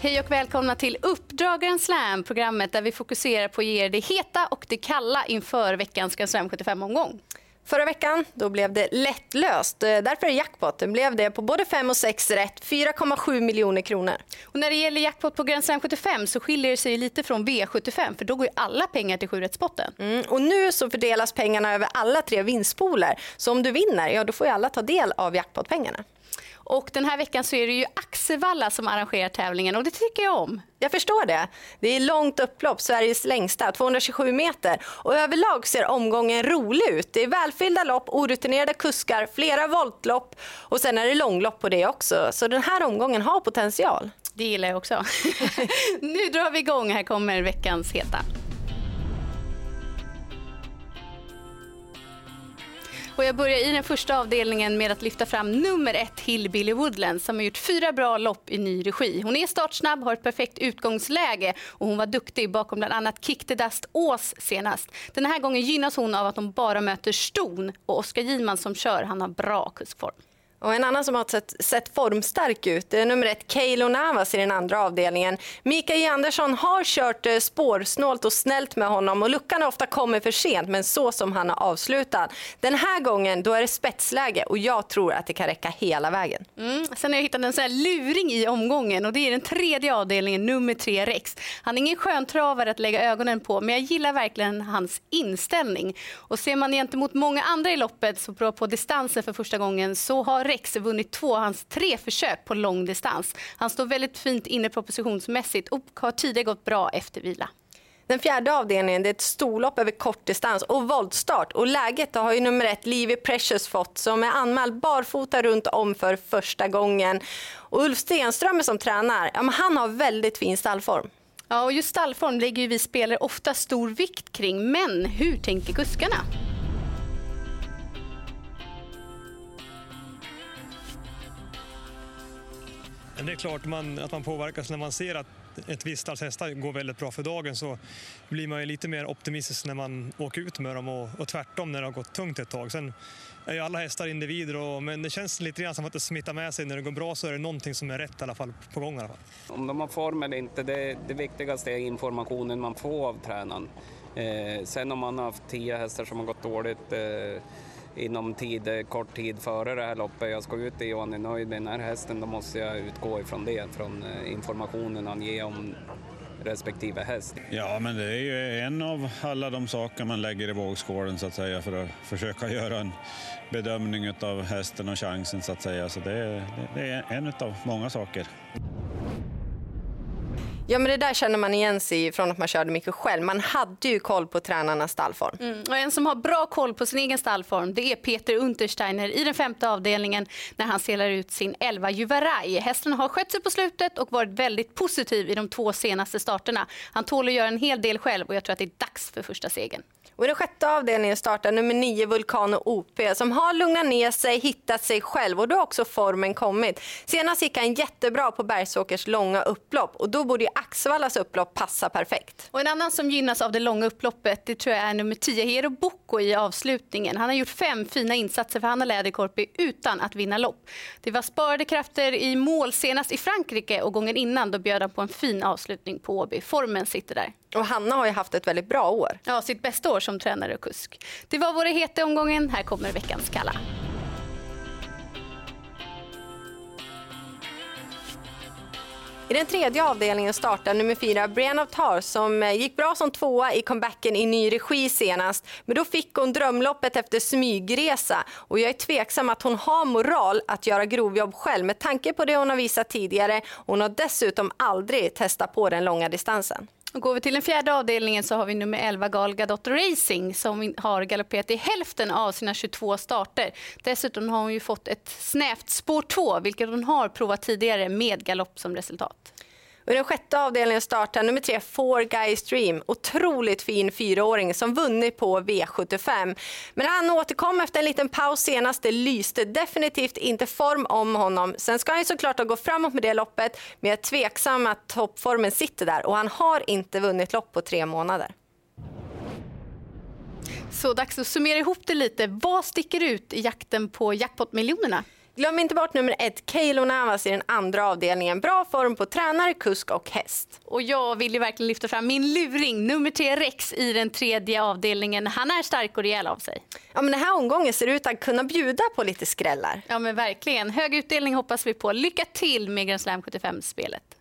Hej och välkomna till Uppdrag Grand Slam, programmet där vi fokuserar på att ge er det heta och det kalla inför veckans Grand Slam 75-omgång. Förra veckan då blev det lättlöst. Eh, därför är jackpotten blev det på både 5 och 6 rätt, 4,7 miljoner kronor. Och när det gäller jackpot på Grand Slam 75 så skiljer det sig lite från V75 för då går ju alla pengar till 7 mm, Och nu så fördelas pengarna över alla tre vinstpooler. Så om du vinner, ja då får ju alla ta del av jackpotpengarna. Och den här veckan så är det ju Axevalla som arrangerar tävlingen och det tycker jag om. Jag förstår det. Det är långt upplopp, Sveriges längsta, 227 meter. Och överlag ser omgången rolig ut. Det är välfyllda lopp, orutinerade kuskar, flera voltlopp och sen är det långlopp på det också. Så den här omgången har potential. Det gillar jag också. nu drar vi igång. Här kommer veckans heta. Och jag börjar i den första avdelningen med att lyfta fram nummer ett Hillbilly Woodland som har gjort fyra bra lopp i ny regi. Hon är startsnabb, har ett perfekt utgångsläge och hon var duktig bakom bland annat Kick the Dust Ås senast. Den här gången gynnas hon av att hon bara möter Ston och Oskar Giman som kör, han har bra kuskform. Och en annan som har sett, sett formstark ut är nummer ett Keilo Navas i den andra avdelningen. Mika J Andersson har kört eh, spårsnålt och snällt med honom och luckan har ofta kommit för sent men så som han har avslutat. Den här gången då är det spetsläge och jag tror att det kan räcka hela vägen. Mm. Sen har jag hittat en sån luring i omgången och det är den tredje avdelningen, nummer tre Rex. Han är ingen sköntravare att lägga ögonen på men jag gillar verkligen hans inställning. Och ser man gentemot många andra i loppet så bra på distansen för första gången så har Rex vunnit två av hans tre försök på lång distans. Han står väldigt fint inne propositionsmässigt och har tidigare gått bra efter vila. Den fjärde avdelningen det är ett storlopp över kortdistans och voltstart. Och läget har ju nummer ett Livy Precious fått som är anmäld barfota runt om för första gången. Och Ulf Stenström som tränar, ja, han har väldigt fin stallform. Ja, och just stallform lägger vi spelare ofta stor vikt kring. Men hur tänker kuskarna? Det är klart man, att man påverkas när man ser att ett visst stalls hästar går väldigt bra för dagen så blir man ju lite mer optimistisk när man åker ut med dem och, och tvärtom när det har gått tungt ett tag. Sen är ju alla hästar individer och, men det känns lite grann som att det smittar med sig. När det går bra så är det någonting som är rätt i alla fall på gång. I alla fall. Om de har form eller inte, det, det viktigaste är informationen man får av tränaren. Eh, sen om man har haft tio hästar som har gått dåligt eh, inom tid, eh, kort tid före det här loppet jag ska ut i och han är nöjd med den här hästen, då måste jag utgå ifrån det, från eh, informationen han ger om respektive häst. Ja, men det är ju en av alla de saker man lägger i vågskålen så att säga för att försöka göra en bedömning av hästen och chansen så att säga. Så det, det är en av många saker. Ja men det där känner man igen sig från att man körde mycket själv. Man hade ju koll på tränarnas stallform. Mm. Och en som har bra koll på sin egen stallform det är Peter Untersteiner i den femte avdelningen när han selar ut sin 11 Juvaraj. Hästen har skött sig på slutet och varit väldigt positiv i de två senaste starterna. Han tål att göra en hel del själv och jag tror att det är dags för första segern. Och I den sjätte avdelningen startar nummer nio Vulcano OP som har lugnat ner sig, hittat sig själv och då har också formen kommit. Senast gick han jättebra på Bergsåkers långa upplopp och då borde Axevallas upplopp passa perfekt. Och en annan som gynnas av det långa upploppet det tror jag är nummer 10 Hero Bocco i avslutningen. Han har gjort fem fina insatser för Hanna Läderkorpi utan att vinna lopp. Det var sparade krafter i mål senast i Frankrike och gången innan då bjöd han på en fin avslutning på Åby. Formen sitter där. Och Hanna har ju haft ett väldigt bra år. Ja, sitt bästa år som tränare och kusk. Det var våra heta omgången. Här kommer veckans kalla. I den tredje avdelningen startar nummer fyra Brienne of Tar som eh, gick bra som tvåa i comebacken i ny regi senast. Men då fick hon drömloppet efter smygresa och jag är tveksam att hon har moral att göra grovjobb själv med tanke på det hon har visat tidigare. Hon har dessutom aldrig testat på den långa distansen. Och går vi till den fjärde avdelningen så har vi nummer 11 Gal Gadot Racing som har galopperat i hälften av sina 22 starter. Dessutom har hon ju fått ett snävt spår 2 vilket hon har provat tidigare med galopp som resultat. Och I den sjätte avdelningen startar nummer tre Four Guys Dream. Otroligt fin fyraåring som vunnit på V75. Men han återkom efter en liten paus senast. Det lyste definitivt inte form om honom. Sen ska han såklart gå framåt med det loppet, men jag är tveksam att toppformen sitter där och han har inte vunnit lopp på tre månader. Så dags att summera ihop det lite. Vad sticker ut i jakten på jackpot-miljonerna? Glöm inte bort nummer ett, Keilo Navas i den andra avdelningen. Bra form på tränare, kusk och häst. Och jag vill ju verkligen lyfta fram min luring, nummer tre Rex i den tredje avdelningen. Han är stark och rejäl av sig. Ja, men den här omgången ser ut att kunna bjuda på lite skrällar. Ja men verkligen. Hög utdelning hoppas vi på. Lycka till med Grand Slam 75-spelet.